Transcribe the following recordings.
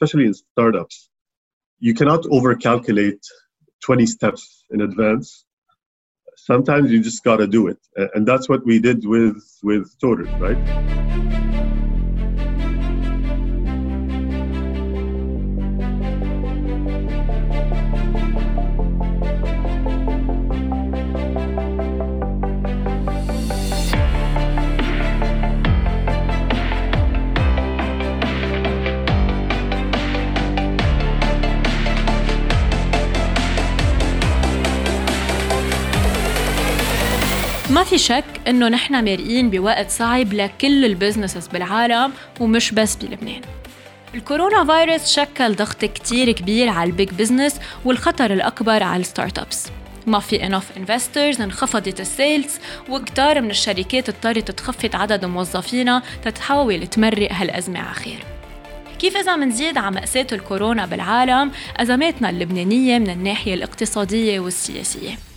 especially in startups, you cannot overcalculate 20 steps in advance. Sometimes you just got to do it. And that's what we did with, with Toters, right? في شك إنه نحن مارقين بوقت صعب لكل البزنسز بالعالم ومش بس بلبنان. الكورونا فيروس شكل ضغط كتير كبير على البيج بزنس والخطر الأكبر على الستارت ابس ما في انوف انفسترز انخفضت السيلز وكتار من الشركات اضطرت تخفض عدد موظفينها تتحاول تمرق هالأزمة على خير. كيف إذا منزيد على مأساة الكورونا بالعالم؟ أزماتنا اللبنانية من الناحية الاقتصادية والسياسية.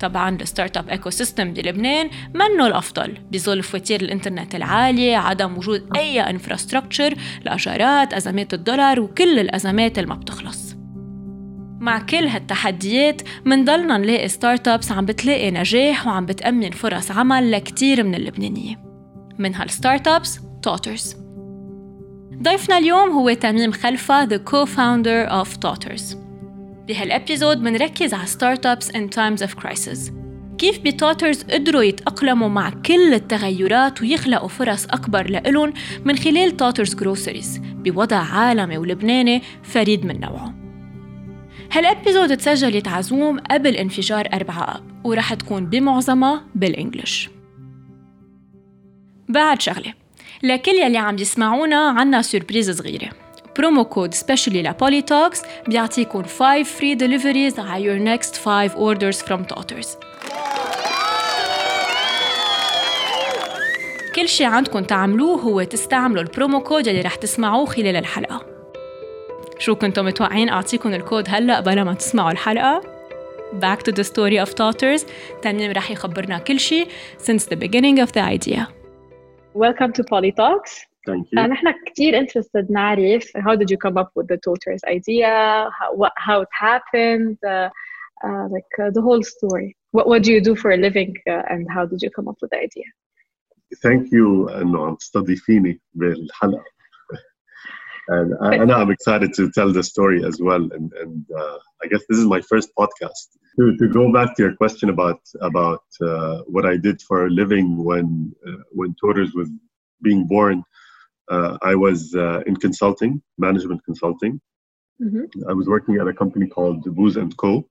طبعا الستارت أب ايكو سيستم بلبنان منه الأفضل. بظل فواتير الإنترنت العالية عدم وجود أي انفراستراكشر الاجارات أزمات الدولار وكل الأزمات اللي ما بتخلص. مع كل هالتحديات منضلنا نلاقي ستارت ابس عم بتلاقي نجاح وعم بتأمن فرص عمل لكتير من اللبنانية. من هالستارت ابس توترز ضيفنا اليوم هو تميم خلفة the co-founder of Totters. بهالابيزود منركز على ستارت ابس ان تايمز اوف كرايسيس كيف بتوترز قدروا يتأقلموا مع كل التغيرات ويخلقوا فرص أكبر لإلهم من خلال توترز جروسريز بوضع عالمي ولبناني فريد من نوعه. هالابيزود تسجلت عزوم قبل انفجار 4 آب ورح تكون بمعظمها بالإنجليش بعد شغلة لكل يلي عم يسمعونا عنا سوربريز صغيرة برومو كود سبيشالي لبوليتوكس بيعطيكم 5 فري ديليفريز على your next 5 orders from Totters كل شي عندكم تعملوه هو تستعملوا البرومو كود اللي رح تسمعوه خلال الحلقة شو كنتم متوقعين أعطيكم الكود هلأ بلا ما تسمعوا الحلقة؟ Back to the story of Totters تميم رح يخبرنا كل شي since the beginning of the idea. Welcome to Polytalks. Thank you. نحن كثير interested نعرف how did you come up with the Toters idea, how, what, how it happened, uh, uh, like uh, the whole story. What, what do you do for a living uh, and how did you come up with the idea? Thank you انه عم تستضيفيني بالحلقه. And I, and I'm excited to tell the story as well. And, and uh, I guess this is my first podcast. To, to go back to your question about about uh, what I did for a living when when Toters was being born, uh, I was uh, in consulting, management consulting. Mm-hmm. I was working at a company called Booz and Co.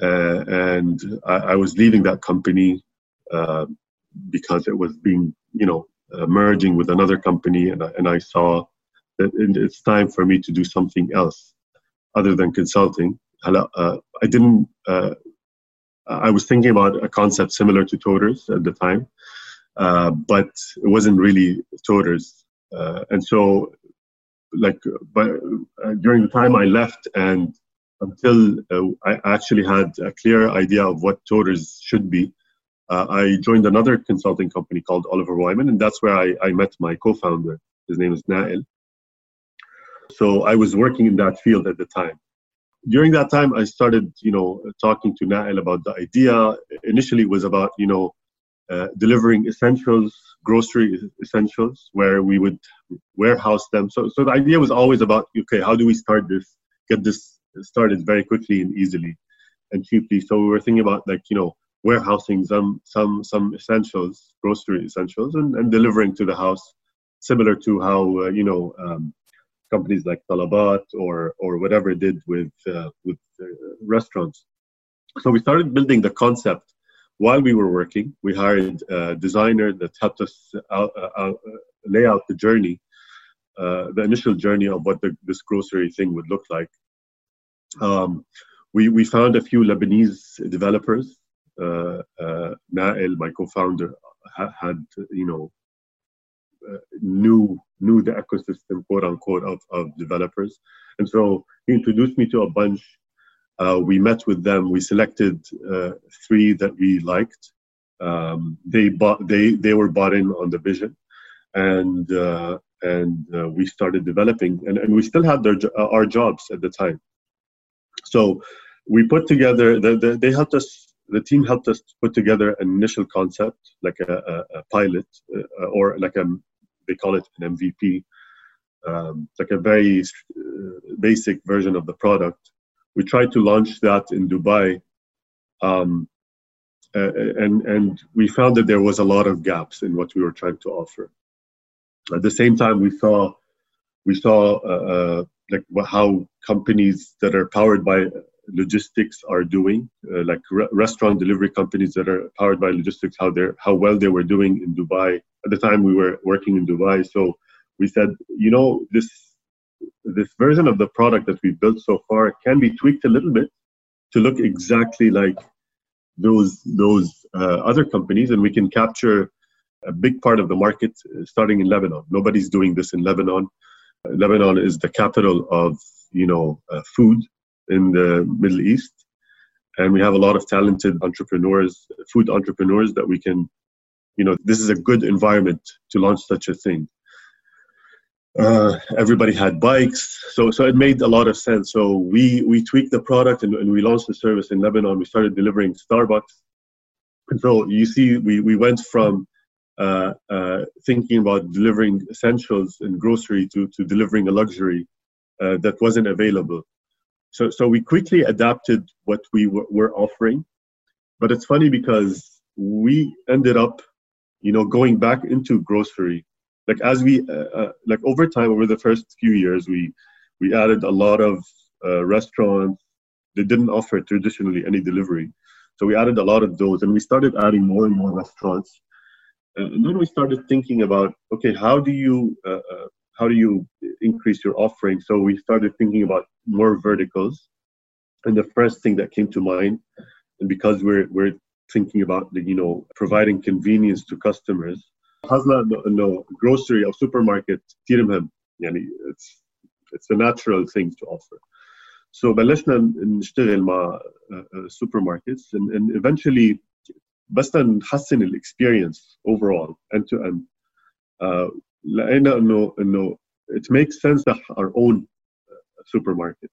Uh, and I, I, was leaving that company uh, because it was being, you know, uh, merging with another company, and I, and I saw that it's time for me to do something else other than consulting. Uh, I didn't. I was thinking about a concept similar to Toters at the time, but it wasn't really Toters and so like but uh, during the time I left and until uh, I actually had a clear idea of what Toters should be, uh, I joined another consulting company called Oliver Wyman, and that's where I, I met my co-founder. His name is Nael. So I was working in that field at the time. During that time, I started, you know, talking to Nael about the idea. Initially, it was about, you know, uh, delivering essentials, grocery essentials, where we would warehouse them. So, so the idea was always about, okay, how do we start this, get this started very quickly and easily and cheaply. So we were thinking about like, you know, warehousing some some some essentials, grocery essentials, and, and delivering to the house, similar to how uh, you know um, companies like Talabat or or whatever did with uh, with uh, restaurants. So we started building the concept while we were working. We hired a designer that helped us out, uh, out, uh, lay out the journey, uh, the initial journey of what the, this grocery thing would look like. Um, we, we found a few Lebanese developers. Uh, uh, Nael, my co-founder, ha- had you know uh, knew knew the ecosystem, quote unquote, of, of developers, and so he introduced me to a bunch. Uh, we met with them. We selected uh, three that we liked. Um, they bought they they were bought in on the vision, and uh, and uh, we started developing, and, and we still had their, our jobs at the time. So we put together. The, the, they helped us. The team helped us put together an initial concept, like a, a, a pilot, uh, or like a they call it an MVP, um, like a very uh, basic version of the product. We tried to launch that in Dubai, um, and and we found that there was a lot of gaps in what we were trying to offer. At the same time, we saw we saw uh, uh like how companies that are powered by logistics are doing, uh, like re- restaurant delivery companies that are powered by logistics, how they're how well they were doing in Dubai. At the time, we were working in Dubai, so we said, you know, this this version of the product that we've built so far can be tweaked a little bit to look exactly like those those uh, other companies, and we can capture a big part of the market uh, starting in Lebanon. Nobody's doing this in Lebanon. Lebanon is the capital of you know uh, food in the Middle East, and we have a lot of talented entrepreneurs, food entrepreneurs that we can, you know, this is a good environment to launch such a thing. Uh, everybody had bikes, so so it made a lot of sense. So we we tweaked the product and, and we launched the service in Lebanon. We started delivering Starbucks, so you see, we we went from uh, uh, thinking about delivering essentials and grocery to, to delivering a luxury uh, that wasn't available. So, so we quickly adapted what we w- were offering. But it's funny because we ended up, you know, going back into grocery. Like as we, uh, uh, like over time, over the first few years, we we added a lot of uh, restaurants that didn't offer traditionally any delivery. So we added a lot of those, and we started adding more and more restaurants. Uh, and then we started thinking about okay how do you uh, uh, how do you increase your offering? So we started thinking about more verticals. And the first thing that came to mind and because we're we're thinking about the you know providing convenience to customers حظنا انه grocery or supermarket كثير مهم يعني it's it's a natural thing to offer so بلشنا نشتغل مع supermarkets and, and eventually بس نحسن الاكسبيرينس overall end to end uh, لقينا انه انه it makes sense to our own supermarket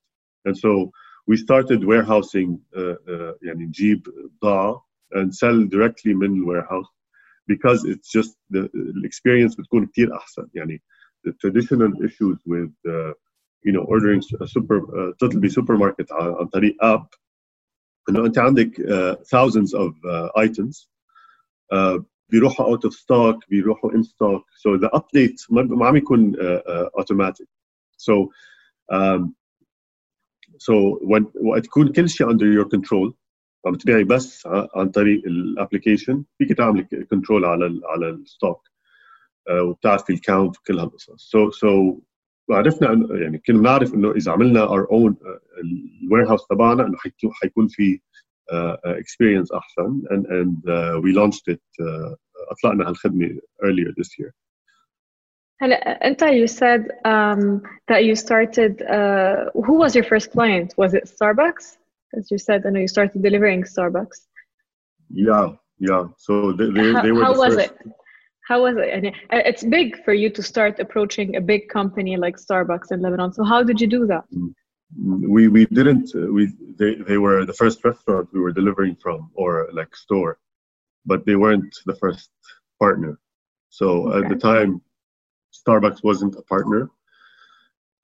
and so we started warehousing uh, uh, يعني نجيب بضاعة and sell directly من warehouse because it's just the, the experience بتكون كتير أحسن يعني the traditional issues with uh, you know ordering a super uh, تطلبي supermarket عن طريق app انه انت عندك uh, thousands of uh, items uh, بيروحوا out of stock بيروحوا in stock so the update ما عم يكون automatic so um, so when وقت تكون كل شيء under your control عم تبيعي بس عن طريق الابلكيشن فيك تعملي كنترول على ال على الستوك وبتعرفي الكاونت وكل هالقصص. So so عرفنا يعني كنا نعرف إنه إذا عملنا our own الوير هاوس تبعنا إنه حيكون في experience أحسن. And and uh, we launched it uh, اطلقنا هالخدمة earlier this year. هلا أنت you said um, that you started uh, who was your first client? Was it Starbucks? As you said I know you started delivering Starbucks. Yeah yeah. So they, they, how, they were how the was first. it? How was it? And uh, it's big for you to start approaching a big company like Starbucks in Lebanon. So how did you do that? Mm, mm, we we didn't uh, we they, they were the first restaurant we were delivering from or like store but they weren't the first partner. So okay. at the time starbucks wasn't a partner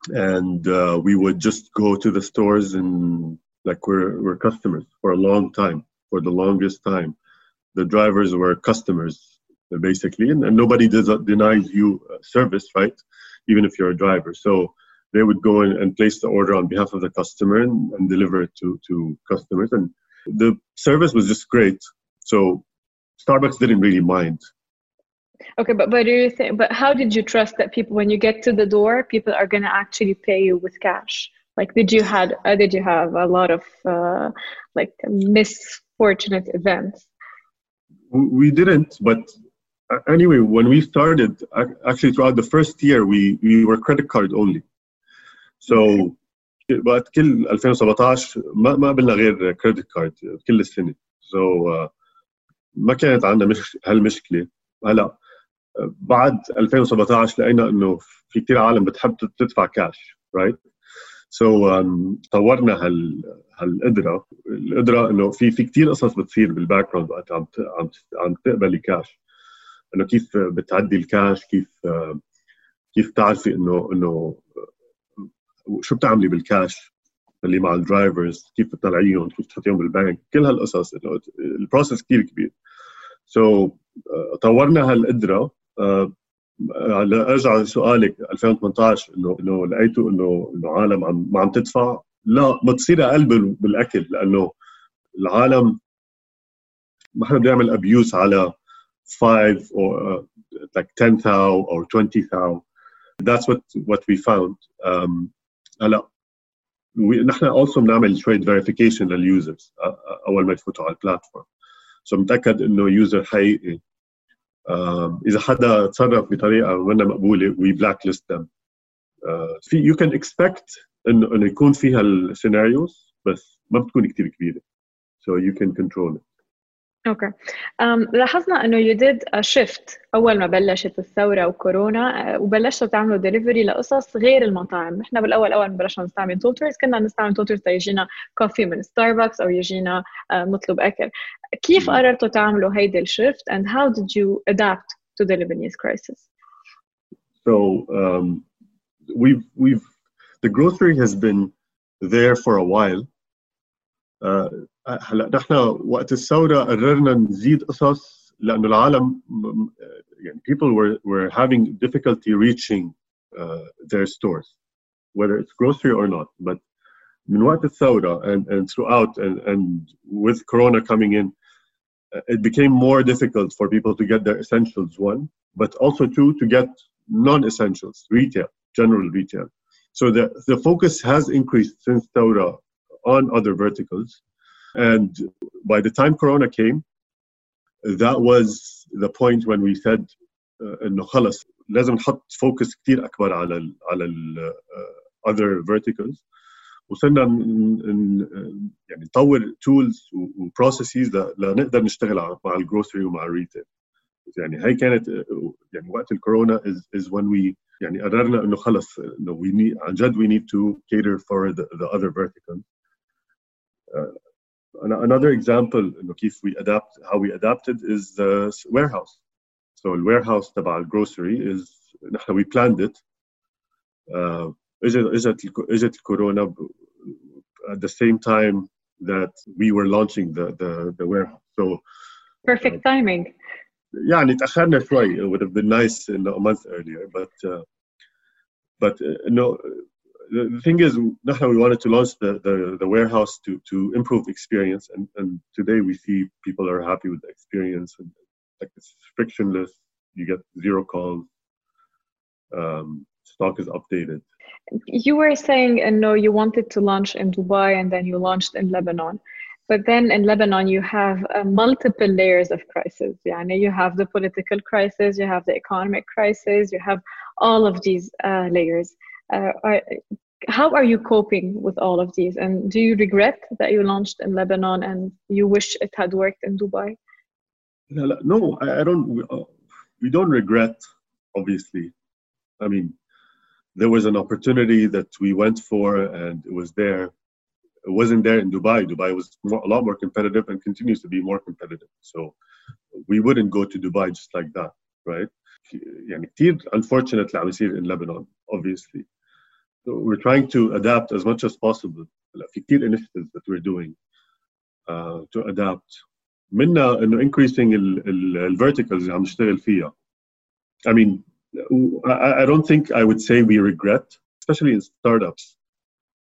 and uh, we would just go to the stores and like we're, we're customers for a long time for the longest time the drivers were customers basically and, and nobody does, denies you uh, service right even if you're a driver so they would go in and place the order on behalf of the customer and, and deliver it to, to customers. And the service was just great. So Starbucks didn't really mind. Okay, but but do you think? But how did you trust that people, when you get to the door, people are gonna actually pay you with cash? Like, did you had uh, did you have a lot of uh, like misfortunate events? We didn't, but anyway, when we started, actually throughout the first year, we we were credit card only. So وقت كل 2017 ما ما قبلنا غير كريدت كارد كل السنه سو so, uh, ما كانت عندنا مش هالمشكله هلا بعد 2017 لقينا انه في كثير عالم بتحب تدفع كاش رايت سو so, um, طورنا هال هالقدرة. القدرة إنه في في كثير قصص بتصير بالباك جراوند وقت عم عم عم تقبلي كاش إنه كيف بتعدي الكاش كيف كيف تعرفي إنه إنه شو بتعملي بالكاش اللي مع الدرايفرز كيف بتطلعيهم كيف تحطيهم بالبنك كل هالقصص. إنه البروسيس كثير كبير. سو so, طورنا هالقدرة. uh, أرجع لسؤالك 2018 إنه إنه لقيتوا إنه إنه عالم عم ما عم تدفع. لا بتصير أقل بالأكل لأنه العالم ما حدا بيعمل ابيوز على 5 or uh, like 10 thou or 20 thou that's what what um, هلا نحن also بنعمل شوية verification لليوزرز أول ما يفوتوا على البلاتفورم سو so متاكد إنه يوزر حقيقي. إذا حدا تصرف بطريقة منا مقبولة وي بلاك ليست ذم في يو كان اكسبكت انه إنه يكون فيها السيناريوز بس ما بتكون كثير كبيرة. So you can control it. أوكي um, لاحظنا إنه did a shift أول ما بلشت الثورة وكورونا وبلشتوا تعملوا ديليفري لقصص غير المطاعم، نحن بالأول أول ما بلشنا نستعمل توترز كنا نستعمل توترز تيجينا كوفي من ستاربكس أو يجينا نطلب أكل. كيف قررتوا تعملوا هيدي الشيفت and how did you adapt to the Lebanese crisis? So um, we've we've the grocery has been there for a while. Uh, هلا نحن وقت الثوره قررنا نزيد قصص لانه العالم يعني people were were having difficulty reaching uh, their stores whether it's grocery or not but من وقت الثوره and and throughout and and with corona coming in it became more difficult for people to get their essentials one but also two to get non-essentials retail general retail so the the focus has increased since Taura on other verticals and by the time Corona came, that was the point when we said انه خلص لازم نحط فوكس كثير اكبر على ال على ال uh, other verticals وصرنا يعني نطور تولز وبروسيسز لنقدر نشتغل مع الجروسري ومع الريتيل يعني هي كانت يعني وقت الكورونا is, is when we يعني قررنا انه خلص انه we need عن جد we need to cater for the, the other verticals uh, another example انه كيف we adapt how we adapted is the warehouse so the warehouse تبع الجروسري is نحن we planned it uh, اجت اجت اجت الكورونا at the same time that we were launching the the, the warehouse so perfect uh, timing يعني تاخرنا شوي it would have been nice in a month earlier but uh, but uh, no the thing is, we wanted to launch the, the, the warehouse to, to improve experience. And, and today we see people are happy with the experience. And like it's frictionless. You get zero calls. Um, stock is updated. You were saying, and no, you wanted to launch in Dubai and then you launched in Lebanon. But then in Lebanon, you have uh, multiple layers of crisis. Yeah, you have the political crisis, you have the economic crisis, you have all of these uh, layers. Uh, are, how are you coping with all of these? And do you regret that you launched in Lebanon and you wish it had worked in Dubai? No, I don't. Uh, we don't regret, obviously. I mean, there was an opportunity that we went for and it was there. It wasn't there in Dubai. Dubai was more, a lot more competitive and continues to be more competitive. So we wouldn't go to Dubai just like that, right? يعني كثير unfortunately عم يصير in Lebanon, obviously. So we're trying to adapt as much as possible. في كثير initiatives that we're doing uh, to adapt. منها انه increasing ال verticals اللي عم نشتغل فيها. I mean, I, I don't think I would say we regret, especially in startups.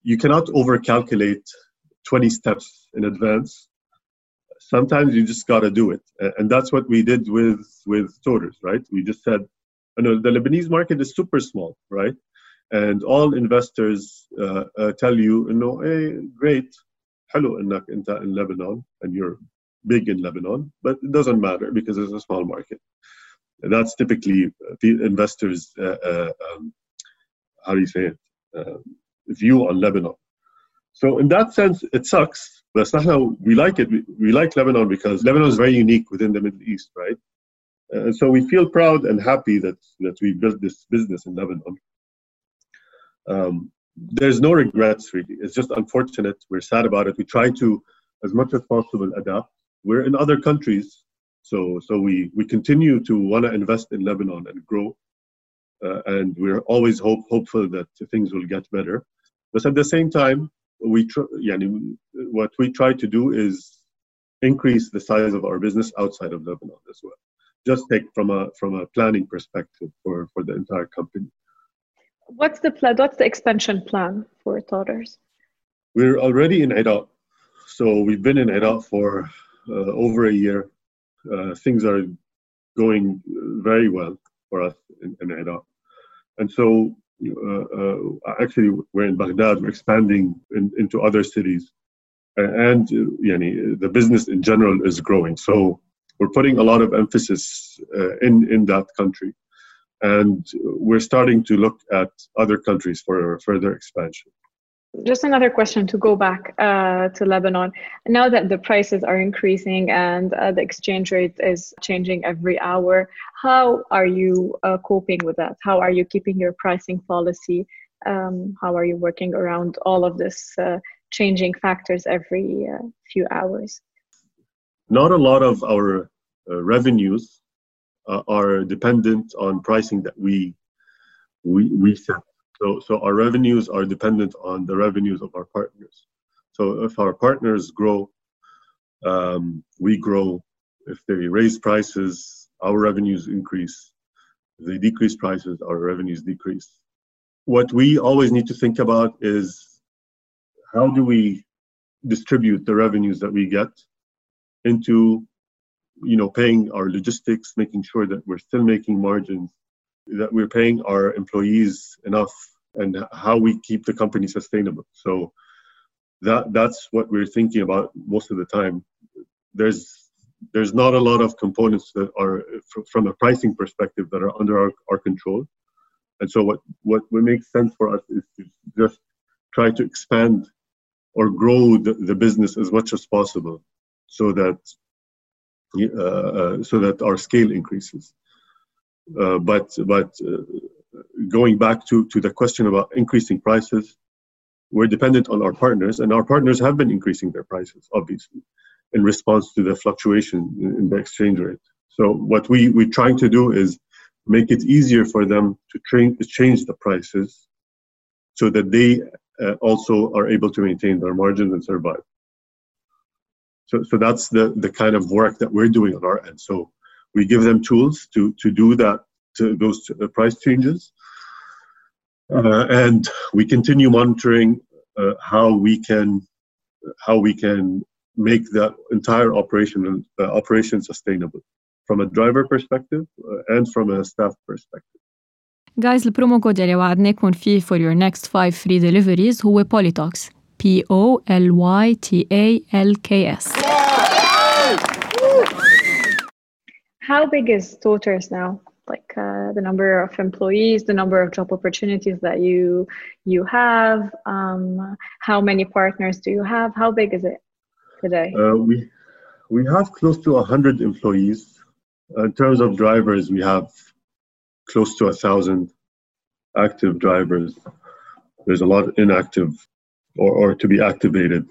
You cannot overcalculate 20 steps in advance. Sometimes you just gotta do it, and that's what we did with with Toters, right? We just said, you know, the Lebanese market is super small, right? and all investors uh, uh, tell you انه hey great حلو انك انت in Lebanon and you're big in Lebanon but it doesn't matter because it's a small market and that's typically the investors uh, uh, um, how do you say it uh, view on Lebanon so in that sense it sucks but we like it we, we like Lebanon because Lebanon is very unique within the Middle East right And so we feel proud and happy that, that we built this business in Lebanon. um, there's no regrets really. It's just unfortunate. We're sad about it. We try to, as much as possible, adapt. We're in other countries, so so we we continue to want to invest in Lebanon and grow, uh, and we're always hope hopeful that things will get better. But at the same time, we tr- what we try to do is increase the size of our business outside of Lebanon as well. Just take from a from a planning perspective for for the entire company. What's the plan? What's the expansion plan for Toters? We're already in Iraq, so we've been in Iraq for uh, over a year. Uh, things are going very well for us in, in Iraq, and so uh, uh actually we're in Baghdad. We're expanding in, into other cities, and uh, the business in general is growing. So we're putting a lot of emphasis uh, in in that country and we're starting to look at other countries for further expansion. Just another question to go back uh, to Lebanon. Now that the prices are increasing and uh, the exchange rate is changing every hour, how are you uh, coping with that? How are you keeping your pricing policy? Um, how are you working around all of this uh, changing factors every uh, few hours? Not a lot of our uh, revenues uh, are dependent on pricing that we we we set. So so our revenues are dependent on the revenues of our partners. So if our partners grow, um, we grow. If they raise prices, our revenues increase. If they decrease prices, our revenues decrease. What we always need to think about is how do we distribute the revenues that we get into you know, paying our logistics, making sure that we're still making margins, that we're paying our employees enough, and how we keep the company sustainable. So that that's what we're thinking about most of the time. There's there's not a lot of components that are from a pricing perspective that are under our, our control. And so what, what what makes sense for us is to just try to expand or grow the, the business as much as possible so that so that our scale increases. Uh, but but going back to, to the question about increasing prices, we're dependent on our partners, and our partners have been increasing their prices, obviously, in response to the fluctuation in, the exchange rate. So what we, we're trying to do is make it easier for them to train, change the prices so that they uh, also are able to maintain their margins and survive. So, so that's the, the kind of work that we're doing on our end. So we give them tools to, to do that, to those uh, price changes. Uh, and we continue monitoring uh, how we can how we can make the entire operation uh, operation sustainable from a driver perspective uh, and from a staff perspective. Guys, the promo code وعدناكم فيه for your next five free deliveries هو Polytalks. P O L Y T A L K S. How big is Toters now? Like uh, the number of employees, the number of job opportunities that you you have. Um, how many partners do you have? How big is it today? Uh, we we have close to hundred employees. Uh, in terms of drivers, we have close to a thousand active drivers. There's a lot of inactive or, or to be activated.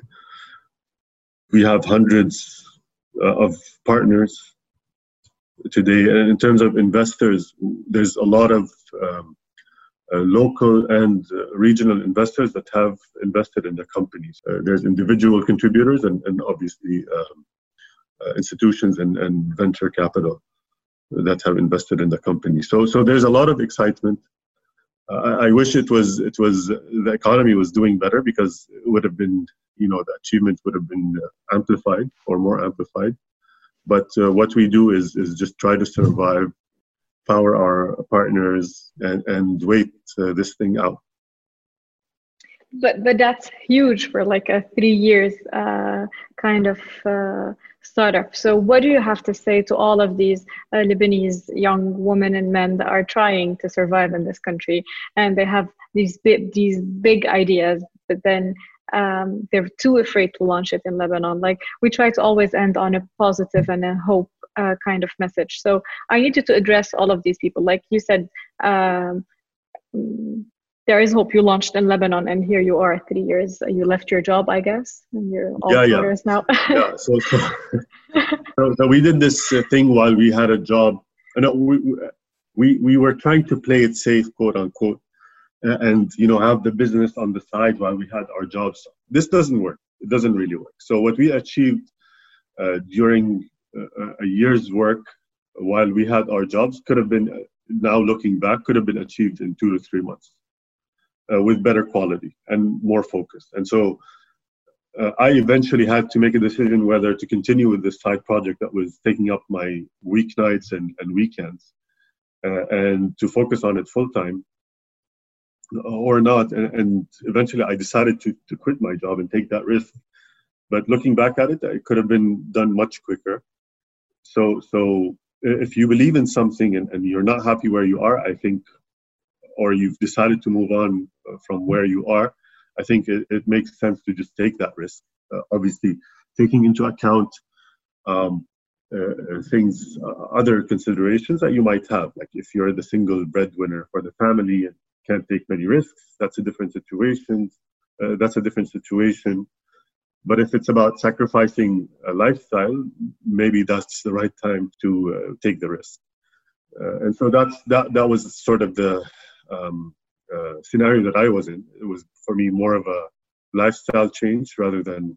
We have hundreds uh, of partners today. And in terms of investors, there's a lot of um, uh, local and uh, regional investors that have invested in the companies. Uh, there's individual contributors and, and obviously um, uh, institutions and, and venture capital that have invested in the company. So, so there's a lot of excitement. I wish it was it was the economy was doing better because it would have been you know the achievement would have been uh, amplified or more amplified. But uh, what we do is is just try to survive, power our partners, and and wait uh, this thing out. But but that's huge for like a three years uh, kind of uh, startup. So, what do you have to say to all of these uh, Lebanese young women and men that are trying to survive in this country and they have these big, these big ideas, but then um, they're too afraid to launch it in Lebanon? Like, we try to always end on a positive and a hope uh, kind of message. So I need you to address all of these people. Like you said, um, there is hope. You launched in Lebanon, and here you are, three years. You left your job, I guess, and you're all yeah, yeah. now. yeah. So, so, so, so, we did this uh, thing while we had a job. No, we, we we were trying to play it safe, quote unquote, and you know have the business on the side while we had our jobs. This doesn't work. It doesn't really work. So what we achieved uh, during uh, a year's work while we had our jobs could have been now looking back could have been achieved in two to three months uh, with better quality and more focused. And so uh, I eventually had to make a decision whether to continue with this side project that was taking up my weeknights and, and weekends uh, and to focus on it full time or not. And, and, eventually I decided to, to quit my job and take that risk. But looking back at it, it could have been done much quicker. So, so if you believe in something and, and you're not happy where you are, I think, or you've decided to move on uh, from where you are, I think it, it makes sense to just take that risk. Uh, obviously, taking into account um, uh, uh, things, uh, other considerations that you might have, like if you're the single breadwinner for the family and can't take many risks, that's a different situation. Uh, that's a different situation. But if it's about sacrificing a lifestyle, maybe that's the right time to take the risk. And so that's that. That was sort of the um, uh, scenario that I was in. It was for me more of a lifestyle change rather than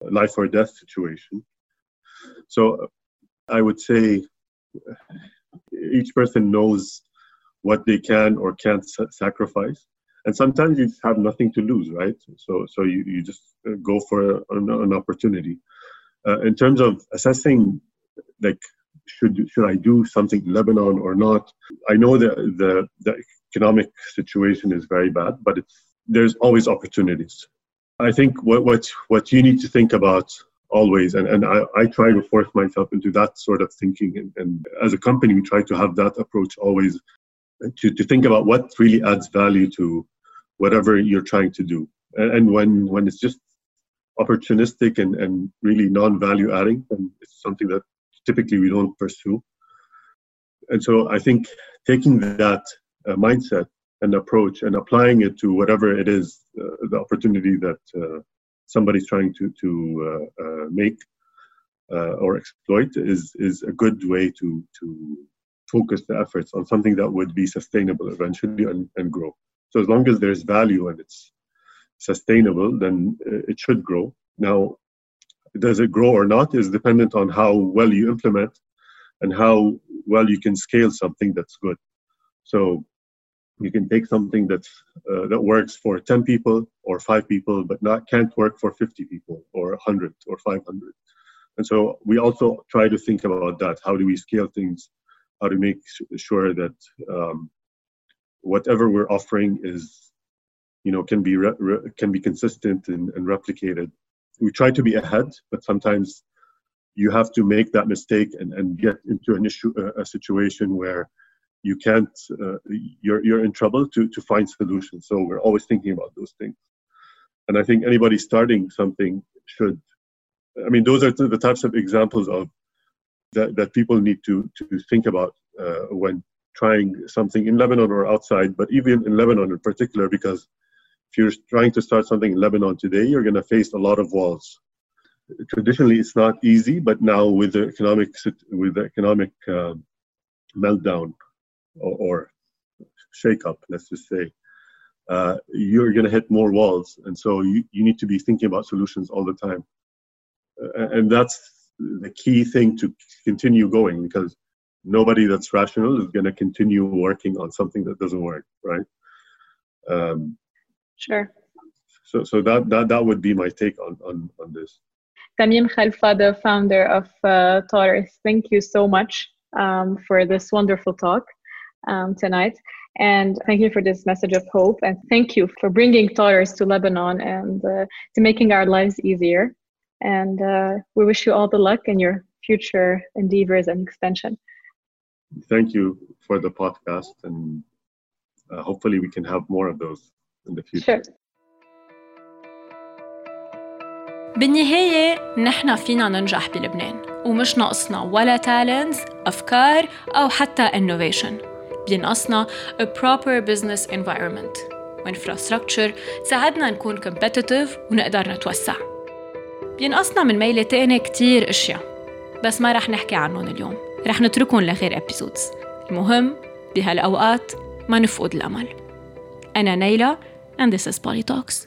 life or death situation. So I would say each person knows what they can or can't sacrifice and sometimes you have nothing to lose right so so you, you just uh, go for an, an opportunity uh, in terms of assessing like should should i do something in lebanon or not i know that the the economic situation is very bad but there's always opportunities i think what what what you need to think about always and, and I, I try to force myself into that sort of thinking and, and as a company we try to have that approach always to, to think about what really adds value to whatever you're trying to do. And, and when when it's just opportunistic and, and really non-value adding, then it's something that typically we don't pursue. And so I think taking that uh, mindset and approach and applying it to whatever it is, uh, the opportunity that uh, somebody's trying to to uh, uh, make uh, or exploit is is a good way to to focus the efforts on something that would be sustainable eventually and, and grow. So as long as there's value and it's sustainable, then it should grow. Now, does it grow or not is dependent on how well you implement and how well you can scale something that's good. So you can take something that's uh, that works for 10 people or 5 people but not can't work for 50 people or 100 or 500 and so we also try to think about that. How do we scale things? How to make sure that um, whatever we're offering is you know can be re- re- can be consistent and, and, replicated. We try to be ahead but sometimes you have to make that mistake and, and get into an issue a situation where you can't uh, you're, you're in trouble to, to find solutions so we're always thinking about those things and i think anybody starting something should i mean those are the types of examples of that, that people need to to think about uh, when trying something in Lebanon or outside, but even in Lebanon in particular, because if you're trying to start something in Lebanon today, you're going to face a lot of walls. Traditionally, it's not easy, but now with the economic with the economic uh, meltdown or, or shake-up, let's just say, uh, you're going to hit more walls, and so you, you need to be thinking about solutions all the time, uh, and that's the key thing to continue going because nobody that's rational is going to continue working on something that doesn't work, right? Um, sure. So, so that, that that would be my take on on, on this. Tamim Khalfa, the founder of uh, Toters, thank you so much um, for this wonderful talk um, tonight. And thank you for this message of hope. And thank you for bringing Toters to Lebanon and uh, to making our lives easier. And uh, we wish you all the luck in your future endeavors and extension. Thank you for the podcast. And uh, hopefully, we can have more of those in the future. Sure. بالنهاية نحن فينا ننجح بلبنان ومش ناقصنا ولا تالنتس أفكار أو حتى innovation بينقصنا a proper business environment. وinfrastructure تساعدنا نكون competitive ونقدر نتوسع. بينقصنا من ميلة تاني كتير أشياء بس ما رح نحكي عنهم اليوم. رح نتركهم لغير episodes. المهم بهالأوقات ما نفقد الأمل. أنا نيلة and this is Poly Talks.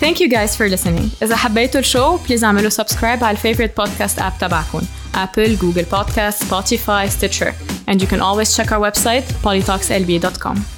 Thank you guys for listening. إذا حبيتوا الشو بليز اعملوا سبسكرايب على الفيفورت بودكاست اب تبعكم. Apple, Google Podcast, Spotify, Stitcher. And you can always check our website polytalkslb.com.